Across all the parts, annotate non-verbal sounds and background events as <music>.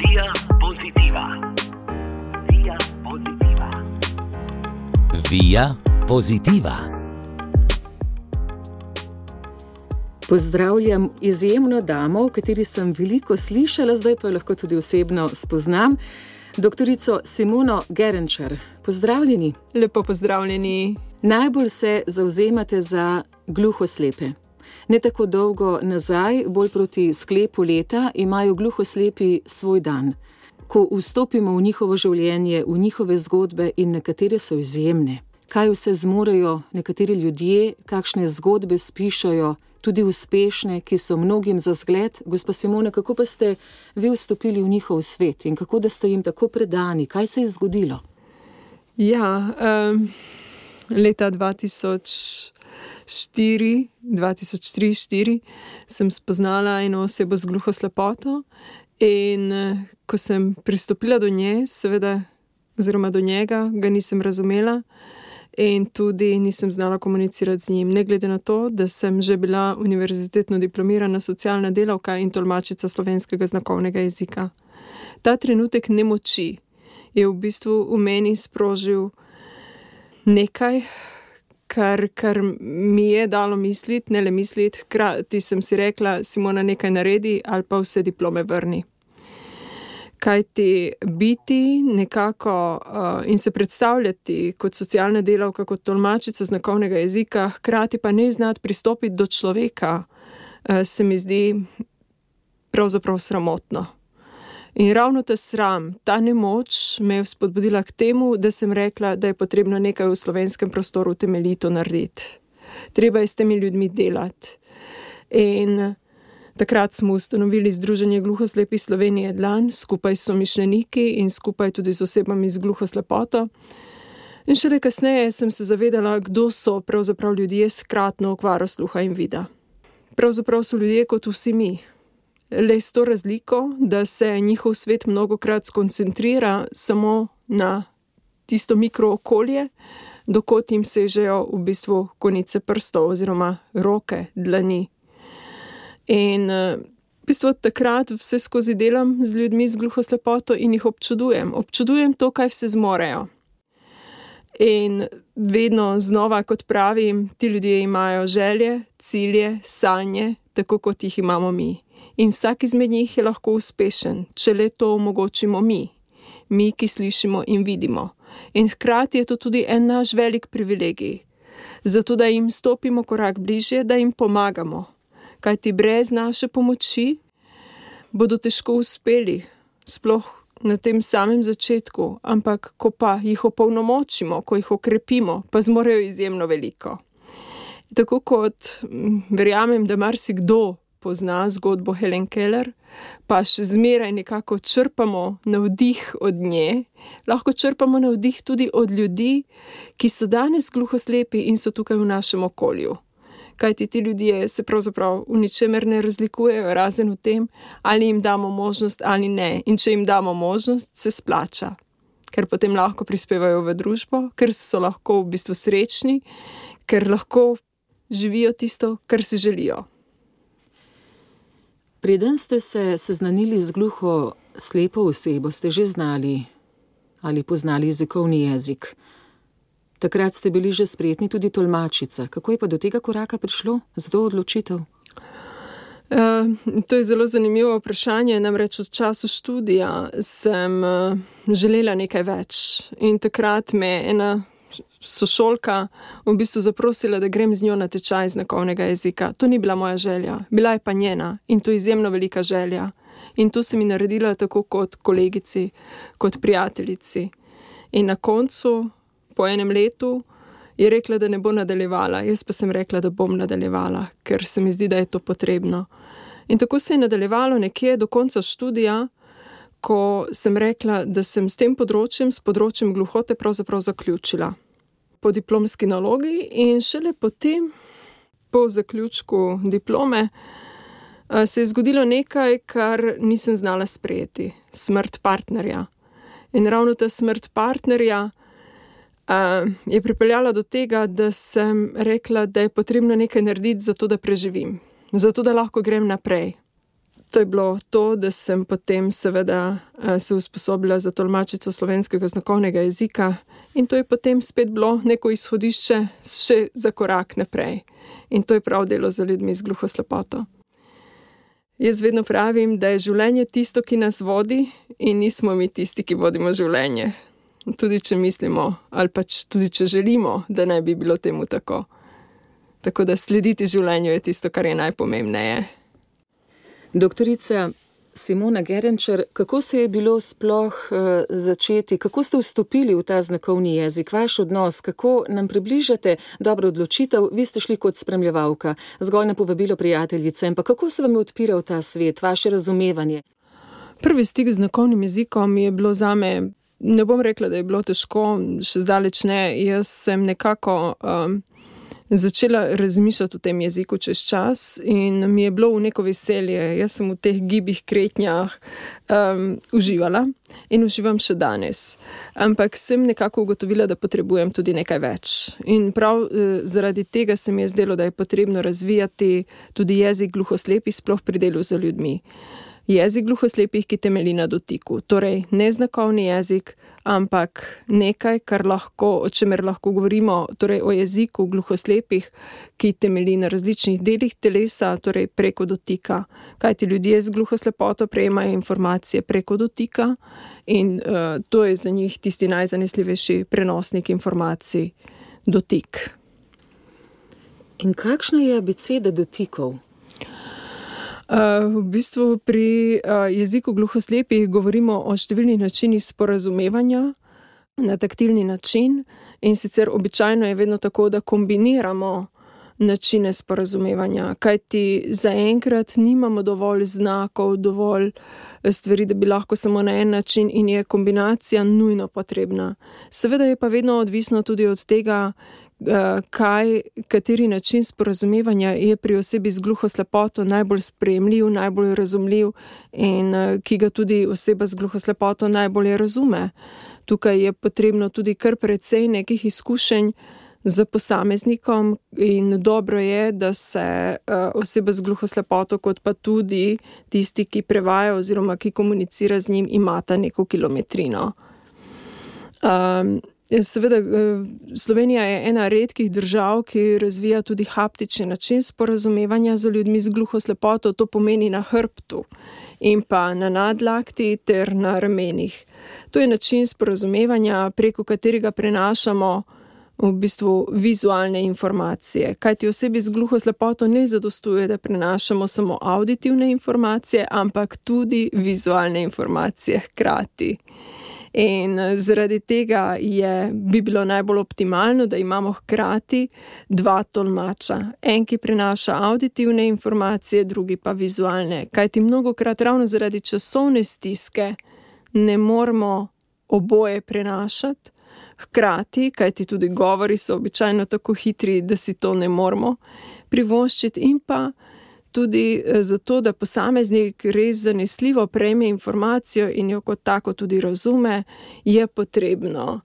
Via pozitiva. Via pozitiva. Via pozitiva. Pozdravljam izjemno damo, o kateri sem veliko slišala, zdaj pa jo lahko tudi osebno spoznam. Doktorico Simono Gerenčar, pozdravljeni. Lepo pozdravljeni. Najbolj se zauzemate za gluhoslepe. Ne tako dolgo nazaj, bolj proti sklepu leta, imajo gluhoslepi svoj dan. Ko vstopimo v njihovo življenje, v njihove zgodbe, in nekatere so izjemne, kaj vse zmorejo nekateri ljudje, kakšne zgodbe spišajo, tudi uspešne, ki so mnogim za zgled. Gospa Simona, kako pa ste vi vstopili v njihov svet in kako da ste jim tako predani, kaj se je zgodilo? Ja, um, leta 2000. 2003-2004 sem spoznala eno osebo z gluho slepoto, in ko sem pristopila do nje, seveda, oziroma do njega, ga nisem razumela, in tudi nisem znala komunicirati z njim. Ne glede na to, da sem že bila univerzitetno diplomirana socialna delavka in tolmačica slovenskega znakovnega jezika. Ta trenutek nemoči je v bistvu v meni sprožil nekaj kar, kar mi je dalo misliti, ne le misliti, hkrati sem si rekla, Simona, nekaj naredi ali pa vse diplome vrni. Kaj ti biti nekako uh, in se predstavljati kot socialna delavka, kot tolmačica znakovnega jezika, hkrati pa ne znati pristopiti do človeka, uh, se mi zdi pravzaprav sramotno. In ravno ta sram, ta nemoč me je spodbudila k temu, da sem rekla, da je potrebno nekaj v slovenskem prostoru temeljito narediti. Treba je s temi ljudmi delati. In takrat smo ustanovili Združenje gluhoslepih Slovenije Dlan skupaj s somišljeniki in skupaj tudi z osebami z gluhoslepoto. In šele kasneje sem se zavedala, kdo so pravzaprav ljudje s kratno okvaro sluha in vida. Pravzaprav so ljudje kot vsi mi, le s to razliko, da se njihov svet mnogokrat skoncentrira samo na tisto mikrookolje, dokot jim sežejo v bistvu konice prstov oziroma roke, dlani. In v bistvu takrat vse skozi delam z ljudmi z gluhoslepoto in jih občudujem, občudujem to, kaj vse zmorejo. In vedno znova, kot pravim, ti ljudje imajo želje, cilje, sanje, tako kot jih imamo mi in vsak izmed njih je lahko uspešen, če le to omogočimo mi, mi, ki slišimo in vidimo. In hkrati je to tudi en naš velik privilegij, zato da jim stopimo korak bližje, da jim pomagamo. Kaj ti brez naše pomoči bodo težko uspeli, sploh na tem samem začetku, ampak ko pa jih opolnomočimo, ko jih okrepimo, pa zmorejo izjemno veliko. Tako kot verjamem, da marsikdo pozna zgodbo Helen Keller, pa še zmeraj nekako črpamo navdih od nje, lahko črpamo navdih tudi od ljudi, ki so danes gluhoslepi in so tukaj v našem okolju. Kaj ti ljudje se pravzaprav v ničemer ne razlikujejo, razen v tem, ali jim damo možnost ali ne. In če jim damo možnost, se splača, ker potem lahko prispevajo v družbo, ker so lahko v bistvu srečni, ker lahko živijo tisto, kar si želijo. Preden ste se seznanili z gluho slepo osebo, ste že znali ali poznali jezikovni jezik. Takrat ste bili že spretni tudi tolmačica. Kako je pa do tega koraka prišlo, za to odločitev? Uh, to je zelo zanimivo vprašanje. Namreč v času študija sem uh, želela nekaj več. In takrat me je ena sošolka v bistvu zaprosila, da grem z njo na tečaj znakovnega jezika. To ni bila moja želja, bila je pa njena in to je izjemno velika želja. In to sem ji naredila tako kot kolegici, kot prijateljici. In na koncu, po enem letu, je rekla, da ne bo nadaljevala, jaz pa sem rekla, da bom nadaljevala, ker se mi zdi, da je to potrebno. In tako se je nadaljevalo nekje do konca študija, ko sem rekla, da sem s tem področjem, s področjem gluhote, pravzaprav zaključila po diplomski nalogi, in šele potem, po zaključku diplome, se je zgodilo nekaj, kar nisem znala sprejeti: smrt partnerja. In ravno ta smrt partnerja je pripeljala do tega, da sem rekla, da je potrebno nekaj narediti, zato da preživim, zato da lahko grem naprej. To je bilo to, da sem potem seveda eh, se usposobila za tolmačico slovenskega znakovnega jezika in to je potem spet bilo neko izhodišče še za korak naprej. In to je prav delo za ljudmi z gluho slepoto. Jaz vedno pravim, da je življenje tisto, ki nas vodi, in nismo mi tisti, ki vodimo življenje. Tudi če mislimo, ali pač tudi če želimo, da ne bi bilo temu tako. Tako da slediti življenju je tisto, kar je najpomembnejše. Doktorica Simona Gerenčer, kako se je bilo sploh uh, začeti, kako ste vstopili v ta znakovni jezik, vaš odnos, kako nam približate dobro odločitev, vi ste šli kot spremljevalka, zgolj na povabilo prijateljice, ampak kako se vam je odpiral ta svet, vaše razumevanje? Prvi stik z znakovnim jezikom je bilo za me, ne bom rekla, da je bilo težko, še zdaleč ne, jaz sem nekako. Um, začela razmišljati o tem jeziku čez čas, in mi je bilo v neko veselje. Jaz sem v teh gibih, kretnjah um, uživala in uživam še danes. Ampak sem nekako ugotovila, da potrebujem tudi nekaj več. In prav uh, zaradi tega se mi je zdelo, da je potrebno razvijati tudi jezik gluhoslepih, sploh pri delu z ljudmi jezik gluhoslepih, ki temelji na dotiku. Torej, ne znakovni jezik, ampak nekaj, lahko, o čemer lahko govorimo, torej o jeziku gluhoslepih, ki temelji na različnih delih telesa, torej preko dotika. Kaj ti ljudje z gluhoslepoto prejemajo informacije preko dotika in uh, to je za njih tisti najzanesljivejši prenosnik informacij, dotik. In kakšna je abeceda dotikov? V bistvu pri jeziku gluhoslepih govorimo o številnih načinih sporazumevanja na taktilni način, in sicer običajno je vedno tako, da kombiniramo načine sporazumevanja, kajti zaenkrat nimamo dovolj znakov, dovolj stvari, da bi lahko samo na en način, in je kombinacija nujno potrebna. Seveda je pa vedno odvisno tudi od tega, Eh, kaj, kateri način sporazumevanja je pri osebi z gluho slepoto najbolj sprejemljiv, najbolj razumljiv in eh, ki ga tudi oseba z gluho slepoto najbolje razume. Tukaj je potrebno tudi kar precej nekih izkušenj z posameznikom, in dobro je, da se uh, oseba z gluho slepoto, kot pa tudi tisti, ki prevaja oziroma ki komunicira z njim, imata neko kilometrino. Um, Seveda, eh, Slovenija je ena redkih držav, ki razvija tudi haptični način sporazumevanja z ljudmi z gluho slepoto, to pomeni na hrbtu in pa na nadlakti ter na ramenih. To je način sporazumevanja, preko katerega prenašamo v bistvu vizualne informacije. Kaj ti osebi z gluho slepoto ne zadostuje, da prenašamo samo auditivne informacije, ampak tudi vizualne informacije hkrati. In eh, zaradi tega je, bi bilo najbolj optimalno, da imamo hkrati dva tolmača. En, ki prenaša auditivne informacije, drugi pa vizualne. Kaj ti mnogo krat, ravno zaradi časovne stiske, ne moremo oboje prenašati. Hkrati, kajti tudi govori so običajno tako hitri, da si to ne moremo privoščiti, in pa tudi eh, zato, da posameznik res zanesljivo prejme informacijo in jo kot tako tudi razume, je potrebno,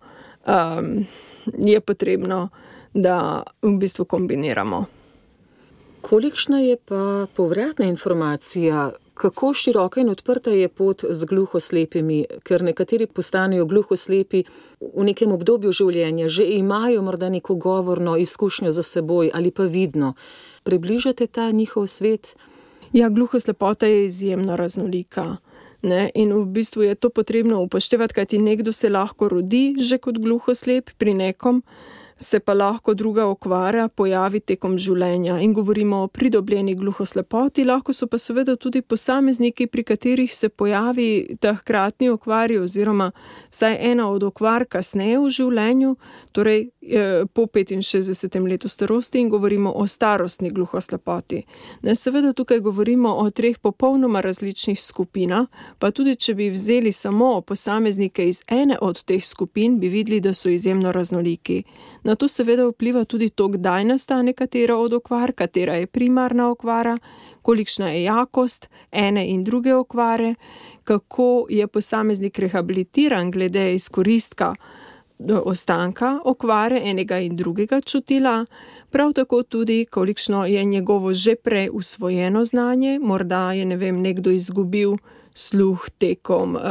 um, je potrebno da v bistvu kombiniramo. Kolikšna je pa povratna informacija? Kako široka in odprta je pot z gluhoslepimi, ker nekateri postanejo gluhoslepi v nekem obdobju življenja, že imajo morda neko govorno izkušnjo za seboj ali pa vidno približate ta njihov svet? Ja, gluhoslepota je izjemno raznolika. Ne? In v bistvu je to potrebno upoštevati, kajti nekdo se lahko rodi že kot gluhoslep, pri nekom se pa lahko druga okvara pojavi tekom življenja. In govorimo o pridobljeni gluhoslepoti, lahko so pa seveda tudi posamezniki, pri katerih se pojavi ta hkratni okvar, oziroma vsaj ena od okvar kasneje v življenju, torej po 65. letu starosti, in govorimo o starostni gluhoslepoti. Ne, seveda tukaj govorimo o treh popolnoma različnih skupinah, pa tudi če bi vzeli samo posameznike iz ene od teh skupin, bi videli, da so izjemno raznoliki. Na to seveda vpliva tudi to, kdaj nastane katera od okvar, katera je primarna okvara, kolikšna je jakost ene in druge okvare, kako je posameznik rehabilitiran glede izkoristka ostanka okvare enega in drugega čutila, prav tako tudi, kolikšno je njegovo že prej usvojeno znanje, morda je ne vem, nekdo izgubil sluh tekom uh,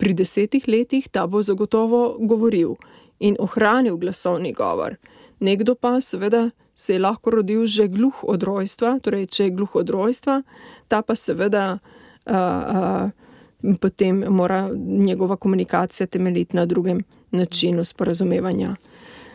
pri desetih letih, da bo zagotovo govoril in ohranil glasovni govor. Nekdo pa seveda se je lahko rodil že gluh od rojstva, torej če je gluh od rojstva, ta pa seveda uh, uh, potem mora njegova komunikacija temeljiti na drugem načinu sporazumevanja.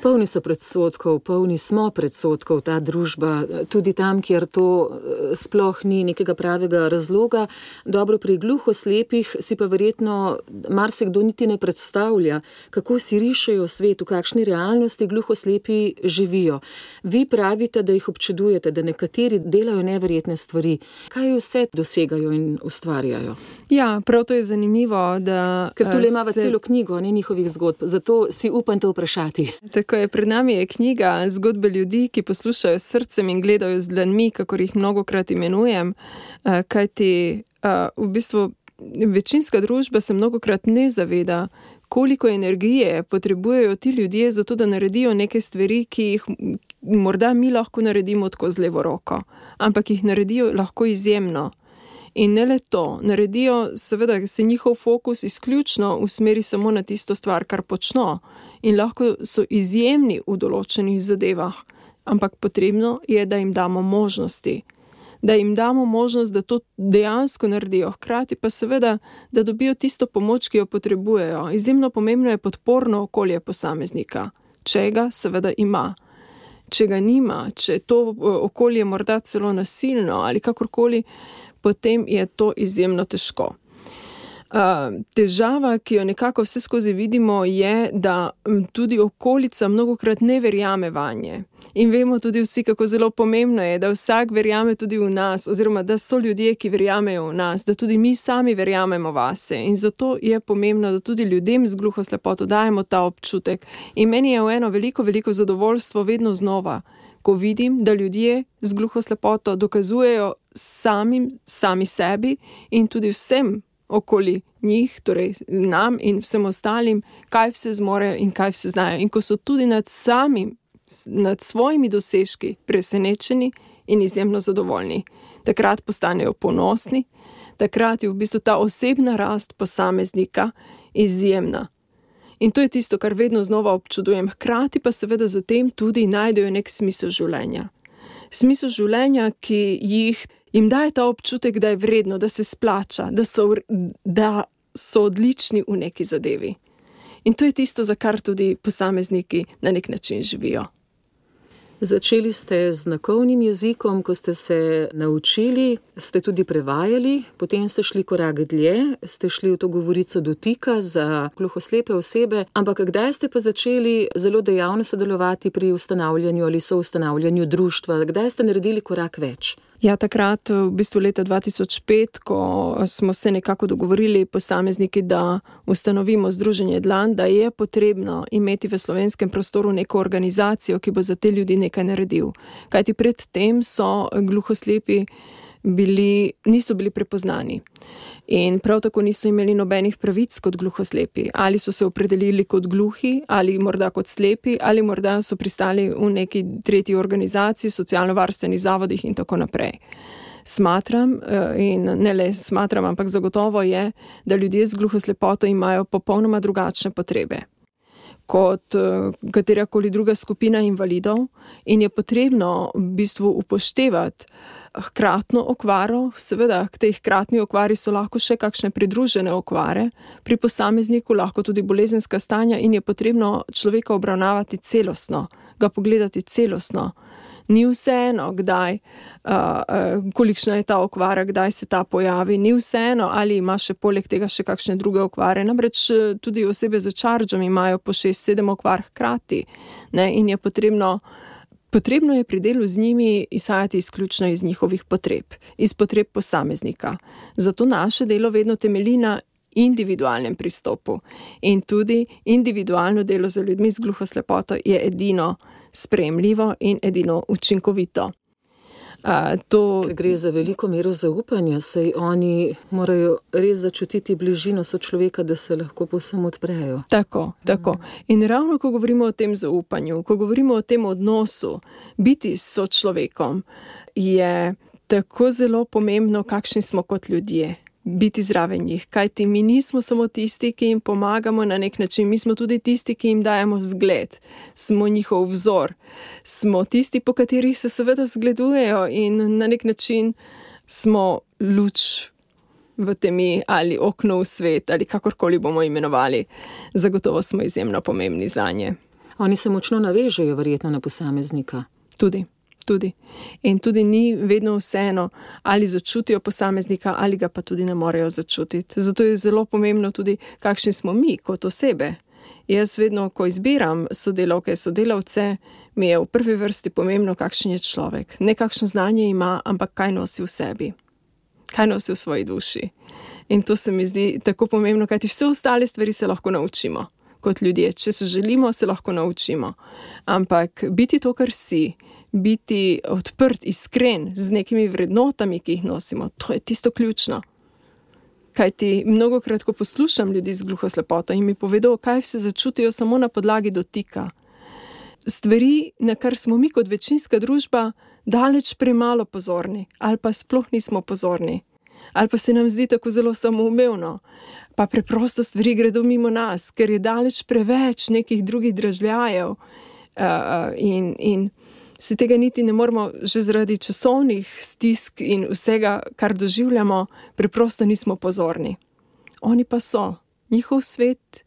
Polni so predsotkov, polni smo predsotkov, ta družba, tudi tam, kjer to eh, sploh ni nekega pravega razloga. Dobro, pri gluhoslepih si pa verjetno marsikdo niti ne predstavlja, kako si rišejo svet, v kakšni realnosti gluhoslepi živijo. Vi pravite, da jih občudujete, da nekateri delajo neverjetne stvari. Kaj vse dosegajo in ustvarjajo? Ja, prav to je zanimivo. Da, Ker tu imamo se... celo knjigo, ne njihovih zgodb, zato si upam to vprašati. Tako je, pred nami je knjiga zgodbe ljudi, ki poslušajo srcem in gledajo z dlanmi, kako jih mnogokrat imenujem. Eh, kajti eh, v bistvu večinska družba se mnogokrat ne zaveda, koliko energije potrebujejo ti ljudje za to, da naredijo neke stvari, ki jih morda mi lahko naredimo tako z levo roko, ampak jih naredijo lahko izjemno. In ne le to, naredijo, seveda, se njihov fokus izključno usmeri samo na tisto stvar, kar počno, in lahko so izjemni v določenih zadevah, ampak potrebno je, da jim damo možnosti. Da jim damo možnost, da to dejansko naredijo, hkrati pa seveda, da dobijo tisto pomoč, ki jo potrebujejo. Izjemno pomembno je podporno okolje posameznika, če ga seveda ima. Če ga nima, če je to okolje morda celo nasilno ali kakorkoli, potem je to izjemno težko. Težava, ki jo nekako vse skozi vidimo, je, da tudi okolica mnogokrat ne verjame vanje. In vemo tudi vsi, kako zelo pomembno je, da vsak verjame tudi v nas, oziroma da so ljudje, ki verjamejo v nas, da tudi mi sami verjamemo vase. In zato je pomembno, da tudi ljudem z gluho slepoto dajemo ta občutek. In meni je v eno veliko, veliko zadovoljstvo vedno znova ko vidim, da ljudje z gluho slepoto dokazujejo samim, sami sebi in tudi vsem okoli njih, torej nam in vsem ostalim, kaj vse zmorejo in kaj vse znajo. In ko so tudi nad samim, nad svojimi dosežki presenečeni in izjemno zadovoljni, takrat postanejo ponosni, takrat je v bistvu ta osebna rast posameznika izjemna. In to je tisto, kar vedno znova občudujem, hkrati pa seveda za tem tudi najdejo nek smisel življenja. Smisel življenja, ki jih jim daje ta občutek, da je vredno, da se splača, da so, da so odlični v neki zadevi. In to je tisto, za kar tudi posamezniki na nek način živijo. Začeli ste z znakovnim jezikom, ko ste se naučili, ste tudi prevajali, potem ste šli korak dlje, ste šli v to govorico dotika za gluhoslepe osebe. Ampak kdaj ste pa začeli zelo dejavno sodelovati pri ustanavljanju ali so ustanavljanju društva, kdaj ste naredili korak več? Ja, takrat, v bistvu leta 2005, ko smo se nekako dogovorili, posamezniki, da ustanovimo Združenje Dlan, da je potrebno imeti v slovenskem prostoru neko organizacijo, ki bo za te ljudi nekaj naredil. Kajti predtem so gluhoslepi bili, niso bili prepoznani in prav tako niso imeli nobenih pravic kot gluhoslepi. Ali so se opredelili kot gluhi, ali morda kot slepi, ali morda so pristali v neki tretji organizaciji, socialno-varstvenih zavodih in tako naprej. Smatram, eh, in ne le smatram, ampak zagotovo je, da ljudje z gluhoslepoto imajo popolnoma drugačne potrebe kot eh, katerakoli druga skupina invalidov, in je potrebno v bistvu upoštevati hkratno okvaro, seveda k tej hkratni okvari so lahko še kakšne pridružene okvare, pri posamezniku lahko tudi bolezenska stanja in je potrebno človeka obravnavati celostno, ga pogledati celostno. Ni vseeno, kdaj, uh, uh, kolikšna je ta okvara, kdaj se ta pojavi, ni vseeno, ali ima še poleg tega še kakšne druge okvare. Namreč tudi osebe z čaržom imajo po 6-7 okvar hkrati ne? in je potrebno uh, Potrebno je pri delu z njimi izhajati izključno iz njihovih potreb, iz potreb posameznika. Zato naše delo vedno temelji na individualnem pristopu in tudi individualno delo z ljudmi z gluhoslepoto je edino spremljivo in edino učinkovito. Uh, to, Gre za veliko mero zaupanja, saj oni morajo res začutiti bližino so človeka, da se lahko povsem odprejo. Tako, tako. In ravno ko govorimo o tem zaupanju, ko govorimo o tem odnosu, biti s človekom, je tako zelo pomembno, kakšni smo kot ljudje. Biti zraven njih, kajti mi nismo samo tisti, ki jim pomagamo na nek način, mi smo tudi tisti, ki jim dajemo zgled, smo njihov vzor, smo tisti, po katerih se seveda zgledujejo in na nek način smo luč v temi ali okno v svet ali kakorkoli bomo imenovali. Zagotovo smo izjemno pomembni za nje. Oni se močno navežejo, verjetno, na posameznika. Tudi. Tudi. In tudi ni vedno vseeno, ali začutijo posameznika, ali ga pa tudi ne morejo začutiti. Zato je zelo pomembno tudi, kakšni smo mi kot osebe. Jaz vedno, ko izbiram sodelavke, sodelavce, mi je v prvi vrsti pomembno, kakšen je človek. Ne kakšno znanje ima, ampak kaj nosi v sebi, kaj nosi v svoji duši. In to se mi zdi tako pomembno, kajti vse ostale stvari se lahko naučimo kot ljudje. Če se želimo, se lahko naučimo. Ampak biti to, kar si, biti odprt, iskren z nekimi vrednotami, ki jih nosimo, to je tisto ključno. Kaj ti mnogo krat, ko poslušam ljudi z gluho slepoto in mi povedo, kaj se začutijo samo na podlagi dotika. Stvari, na kar smo mi kot večinska družba daleč premalo pozorni, ali pa sploh nismo pozorni, ali pa se nam zdi tako zelo samoumevno, pa preprosto stvari gredo mimo nas, ker je daleč preveč nekih drugih dražljajev uh, in. in si tega niti ne moremo, že zaradi časovnih stisk in vsega, kar doživljamo, preprosto nismo pozorni. Oni pa so, njihov svet,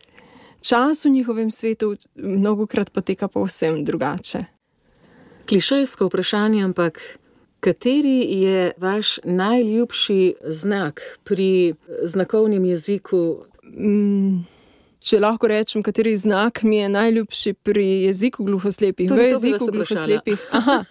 čas v njihovem svetu, mnogo krat poteka povsem drugače. Klišejsko vprašanje, ampak kateri je vaš najljubši znak pri znakovnem jeziku? Mm. Če lahko rečem, kateri znak mi je najljubši pri jeziku gluhoslepih, Tudi v jeziku gluhoslepih. Aha.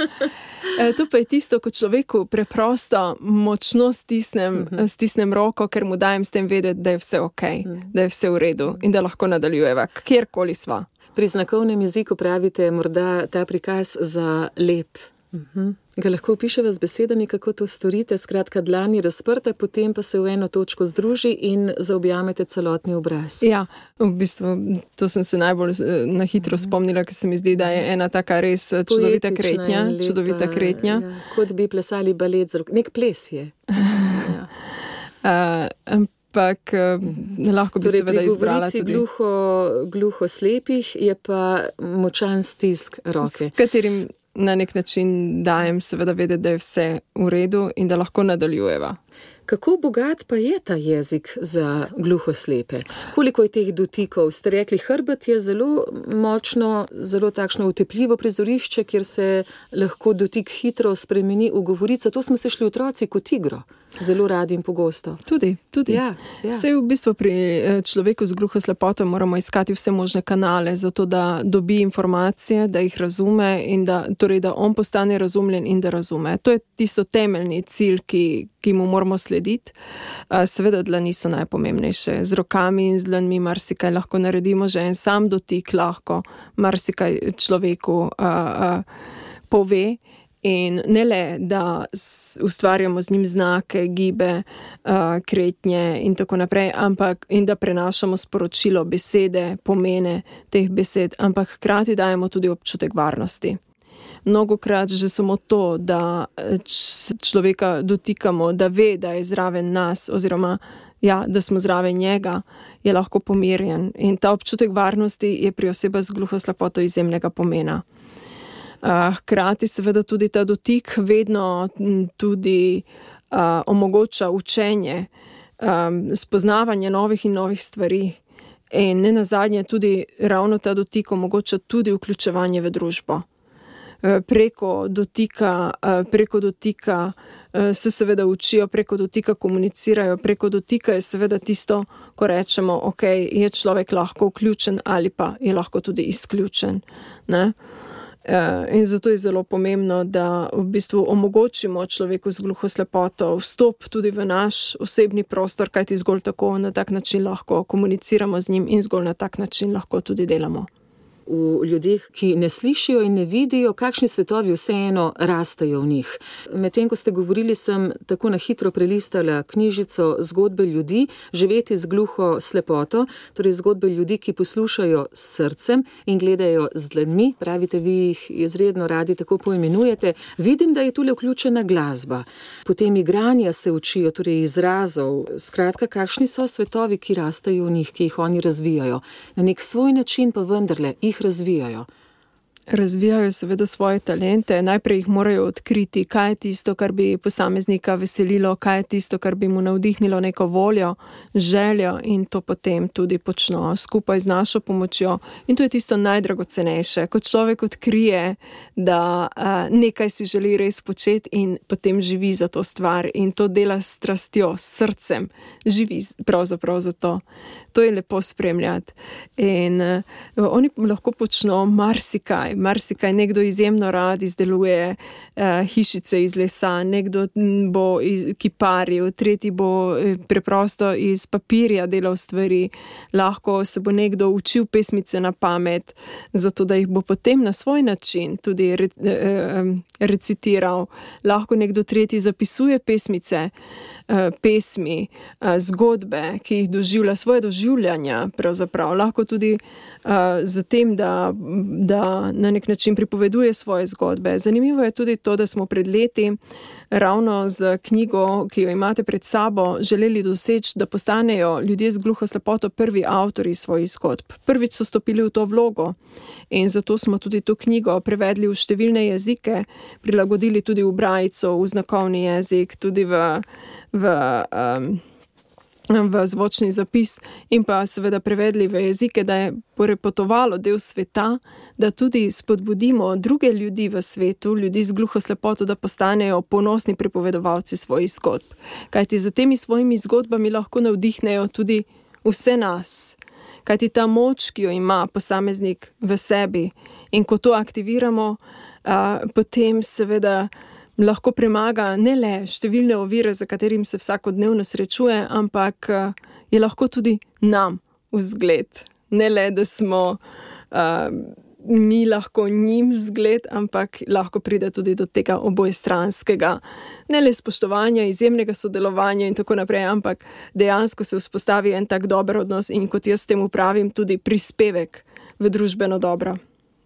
E, To pa je tisto, ko človeku preprosto, močno stisnem, Mhm. stisnem roko, ker mu dajem s tem vedeti, da je vse ok, Mhm. da je vse v redu in da lahko nadaljujeva, kjerkoli sva. Pri znakovnem jeziku pravite morda ta prikaz za lep. Mhm. Ga lahko opiševa z besedami, kako to storite, skratka, dlan je razprta, potem pa se v eno točko združi in zaobjamete celotni obraz. Ja, v bistvu to sem se najbolj eh, na hitro spomnila, ker se mi zdi, da je ena taka res eh, čudovita Poetična kretnja. in lepa, Čudovita kretnja. Ja, kot bi plesali balet z roko. Nek ples je. <laughs> Ja. Uh, ampak uh, lahko bi Torej, seveda izbrala tudi. gluho, gluho slepih je pa močan stisk roke. s katerim na nek način dajem, seveda, vedeti, da je vse v redu in da lahko nadaljujeva. Kako bogat pa je ta jezik za gluho slepe? Koliko je teh dotikov? Ste rekli, hrbet je zelo močno, zelo takšno utepljivo prizorišče, kjer se lahko dotik hitro spremeni v govorico. To smo se šli otroci kot igro, zelo radi in pogosto. Tudi, tudi. Ja, ja. Vse v bistvu pri eh, človeku z gluho slepoto moramo iskati vse možne kanale, zato da dobi informacije, da jih razume in da, torej, da on postane razumljen in da razume. To je tisto temeljni cilj, ki, ki mu moramo slediti. Seveda, dlani so najpomembnejše. Z rokami in z dlanmi marsikaj lahko naredimo, že en sam dotik lahko marsikaj človeku uh, uh, pove. In ne le, da ustvarjamo z njim znake, gibe, uh, kretnje in tako naprej, ampak in da prenašamo sporočilo, besede, pomene teh besed, ampak hkrati dajemo tudi občutek varnosti. Mnogokrat že samo to, da č- človeka dotikamo, da ve, da je zraven nas, oziroma ja, da smo zraven njega, je lahko pomirjen. In ta občutek varnosti je pri osebah z gluho slepoto izjemnega pomena. Uh, Hkrati, seveda, tudi ta dotik vedno m, tudi uh, omogoča učenje, spoznavanje novih in novih stvari. In ne nazadnje, tudi ravno ta dotik omogoča tudi vključevanje v družbo. Eh, Preko dotika, eh, preko dotika eh, se seveda učijo, preko dotika komunicirajo, preko dotika je seveda tisto, ko rečemo, ok, je človek lahko vključen ali pa je lahko tudi izključen. Ne? Eh, In zato je zelo pomembno, da v bistvu omogočimo človeku z gluho slepoto vstop tudi v naš osebni prostor, kajti zgolj tako na tak način lahko komuniciramo z njim in zgolj na tak način lahko tudi delamo. V ljudeh, ki ne slišijo in ne vidijo, kakšni svetovi vseeno rastejo v njih. Medtem, ko ste govorili, sem tako na hitro prelistala knjižico zgodbe ljudi, živeti z gluho slepoto, torej zgodbe ljudi, ki poslušajo srcem in gledajo z dlanmi, pravite, vi jih izredno radi tako poimenujete. Vidim, da je tule vključena glasba, potem igranja se učijo, torej izrazov. Skratka, kakšni so svetovi, ki rastejo v njih, ki jih oni razvijajo. Na nek svoj način pa vendarle jih razvijajo. Razvijajo seveda svoje talente, najprej jih morajo odkriti, kaj je tisto, kar bi posameznika veselilo, kaj je tisto, kar bi mu navdihnilo neko voljo, željo in to potem tudi počno skupaj z našo pomočjo. In to je tisto najdragocenejše, ko človek odkrije, da uh, nekaj si želi res početi in potem živi za to stvar in to dela s strastjo, s srcem, živi pravzaprav za to. To je lepo spremljati. In uh, oni lahko počnejo marsikaj marsikaj, nekdo izjemno rad izdeluje uh, hišice iz lesa, nekdo bo kiparil, tretji bo eh, preprosto iz papirja delal stvari, lahko se bo nekdo učil pesmice na pamet, zato da jih bo potem na svoj način tudi re, uh, recitiral, lahko nekdo tretji zapisuje pesmice. Eh, pesmi, eh, zgodbe, ki jih doživlja, svoje doživljanja, pravzaprav lahko tudi z eh, tem, da, da na nek način pripoveduje svoje zgodbe. Zanimivo je tudi to, da smo pred leti ravno z knjigo, ki jo imate pred sabo, želeli doseči, da postanejo ljudje z gluho slepoto prvi avtori svojih zgodb. Prvič so stopili v to vlogo in zato smo tudi to knjigo prevedli v številne jezike, prilagodili tudi v brajico, v znakovni jezik, tudi v v, um, v zvočni zapis, in pa seveda prevedli v jezike, da je porepotovalo del sveta, da tudi spodbudimo druge ljudi v svetu, ljudi z gluho slepoto, da postanejo ponosni pripovedovalci svojih zgodb. Kajti za temi svojimi zgodbami lahko navdihnejo tudi vse nas. Kajti ta moč, ki jo ima posameznik v sebi, in ko to aktiviramo, uh, potem seveda lahko premaga ne le številne ovire, za katerim se vsakodnevno srečuje, ampak eh, je lahko tudi nam vzgled. Ne le, da smo uh, mi lahko njim zgled, ampak lahko pride tudi do tega obojestranskega, ne le spoštovanja, izjemnega sodelovanja in tako naprej, ampak dejansko se vzpostavi en tak dober odnos in kot jaz temu pravim, tudi prispevek v družbeno dobro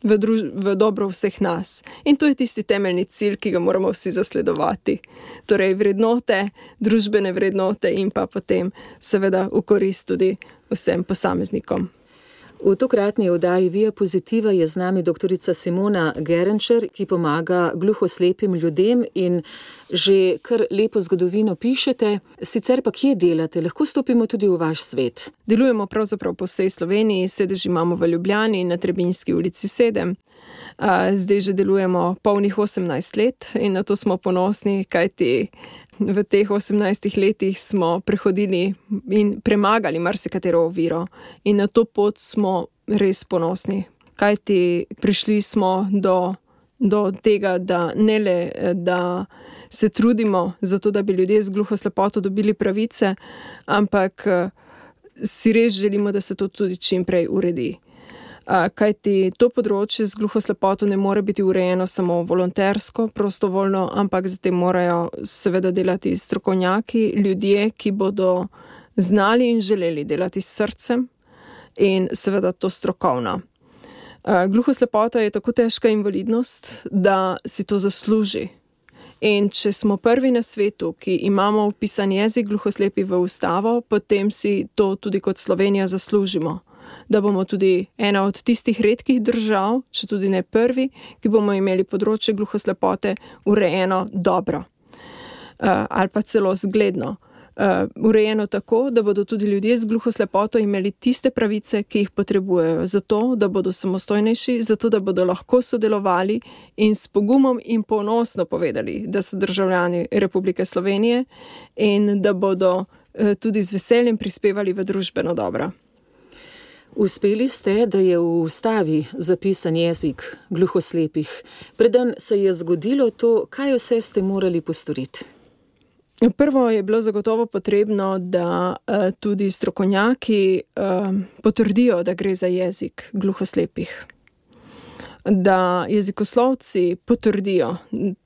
v, druž, v dobro vseh nas. In to je tisti temeljni cilj, ki ga moramo vsi zasledovati. Torej, vrednote, družbene vrednote in pa potem, seveda, v korist tudi vsem posameznikom. V tokratni oddaji Vija Pozitiva je z nami dr. Simona Gerenčer, ki pomaga gluhoslepim ljudem in že kar lepo zgodovino pišete. Sicer pa kje delate, lahko stopimo tudi v vaš svet. Delujemo pravzaprav po vsej Sloveniji, sedež imamo v Ljubljani na Trebinski ulici 7. Zdaj že delujemo polnih 18 let in na to smo ponosni, kajti v teh 18 letih smo prehodili in premagali marsikatero oviro, in na to pot smo res ponosni. Kaj ti prišli smo do, do tega, da ne le da se trudimo za to, da bi ljudje z gluho slepoto dobili pravice, ampak si res želimo, da se to tudi čim prej uredi kajti to področje z gluho slepoto ne more biti urejeno samo volontersko, prostovoljno, ampak z tem morajo seveda delati strokovnjaki, ljudje, ki bodo znali in želeli delati s srcem in seveda to strokovno. Gluho slepota je tako težka invalidnost, da si to zasluži. In če smo prvi na svetu, ki imamo upisan jezik gluhoslepi v ustavo, potem si to tudi kot Slovenija zaslužimo da bomo tudi ena od tistih redkih držav, če tudi ne prvi, ki bomo imeli področje gluhoslepote urejeno dobro uh, ali pa celo zgledno. Uh, urejeno tako, da bodo tudi ljudje z gluhoslepoto imeli tiste pravice, ki jih potrebujejo, zato da bodo samostojnejši, zato da bodo lahko sodelovali in s pogumom in ponosno povedali, da so državljani Republike Slovenije in da bodo uh, tudi z veseljem prispevali v družbeno dobro. Uspeli ste, da je v ustavi zapisan jezik gluhoslepih. Preden se je zgodilo to, kaj vse ste morali postoriti? Prvo je bilo zagotovo potrebno, da uh, tudi strokovnjaki uh, potrdijo, da gre za jezik gluhoslepih. da jezikoslovci potrdijo.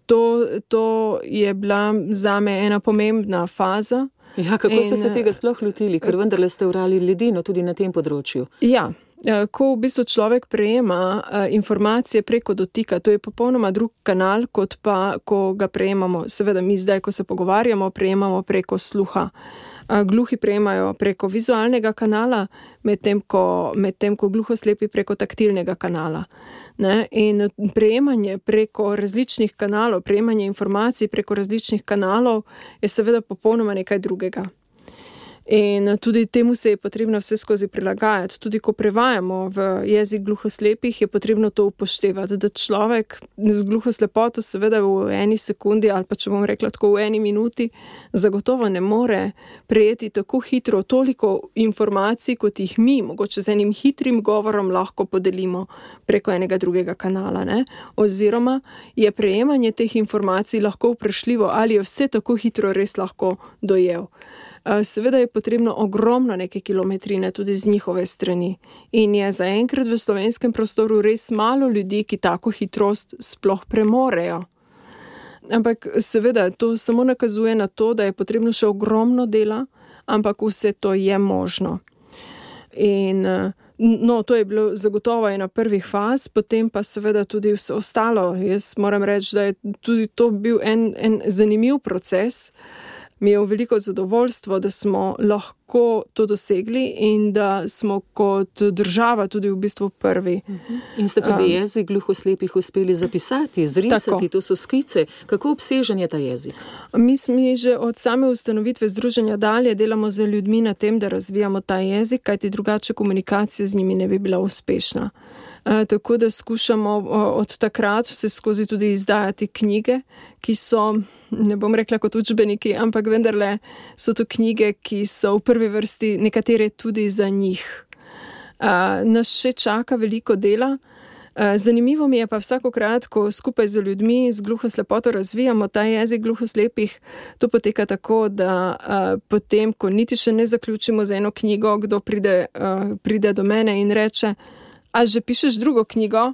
To, to je bila za me ena pomembna faza. Ja, kako ste In, se tega sploh lotili, ker vendarle ste urali ledino tudi na tem področju? Ja, eh, ko v bistvu človek prejema eh, informacije preko dotika, to je popolnoma drug kanal, kot pa ko ga prejemamo. Seveda, mi zdaj, ko se pogovarjamo, prejemamo preko sluha. Eh, Gluhi prejemajo preko vizualnega kanala, medtem ko, medtem ko gluhoslepi preko taktilnega kanala. Ne? In prejemanje preko različnih kanalov, prejemanje informacij preko različnih kanalov je seveda popolnoma nekaj drugega. In tudi temu se je potrebno vse skozi prilagajati. Tudi ko prevajamo v jezik gluhoslepih, je potrebno to upoštevati, da človek z gluhoslepoto, seveda v eni sekundi ali pa če bom rekla tako v eni minuti, zagotovo ne more prejeti tako hitro toliko informacij, kot jih mi, mogoče z enim hitrim govorom, lahko podelimo preko enega drugega kanala. Ne? Oziroma je prejemanje teh informacij lahko vprašljivo, ali je vse tako hitro res lahko dojel. Eh, Seveda je potrebno ogromno neke kilometrine tudi z njihove strani. In je zaenkrat v slovenskem prostoru res malo ljudi, ki tako hitrost sploh premorejo. Ampak seveda to samo nakazuje na to, da je potrebno še ogromno dela, ampak vse to je možno. In eh, no, to je bilo zagotovo ena prvih faz, potem pa seveda tudi vse ostalo. Jaz moram reči, da je tudi to bil en, en zanimiv proces. Mi je v veliko zadovoljstvo, da smo lahko to dosegli in da smo kot država tudi v bistvu prvi. In ste tudi Um, jezik gluhoslepih uspeli zapisati, zrisati, Tako. to so skice. Kako obsežen je ta jezik? Mi smo že od same ustanovitve združenja dalje delamo z ljudmi na tem, da razvijamo ta jezik, kajti drugače komunikacija z njimi ne bi bila uspešna. E, tako da skušamo o, od takrat vse skozi tudi izdajati knjige, ki so, ne bom rekla kot učbeniki, ampak vendarle so to knjige, ki so v prvi vrsti nekatere tudi za njih. E, nas še čaka veliko dela. Eh, Zanimivo mi je pa vsakokrat, ko skupaj z ljudmi z gluhoslepoto razvijamo ta jezik gluhoslepih, to poteka tako, da uh, potem, ko niti še ne zaključimo z eno knjigo, kdo pride, uh, pride do mene in reče: A že pišeš drugo knjigo?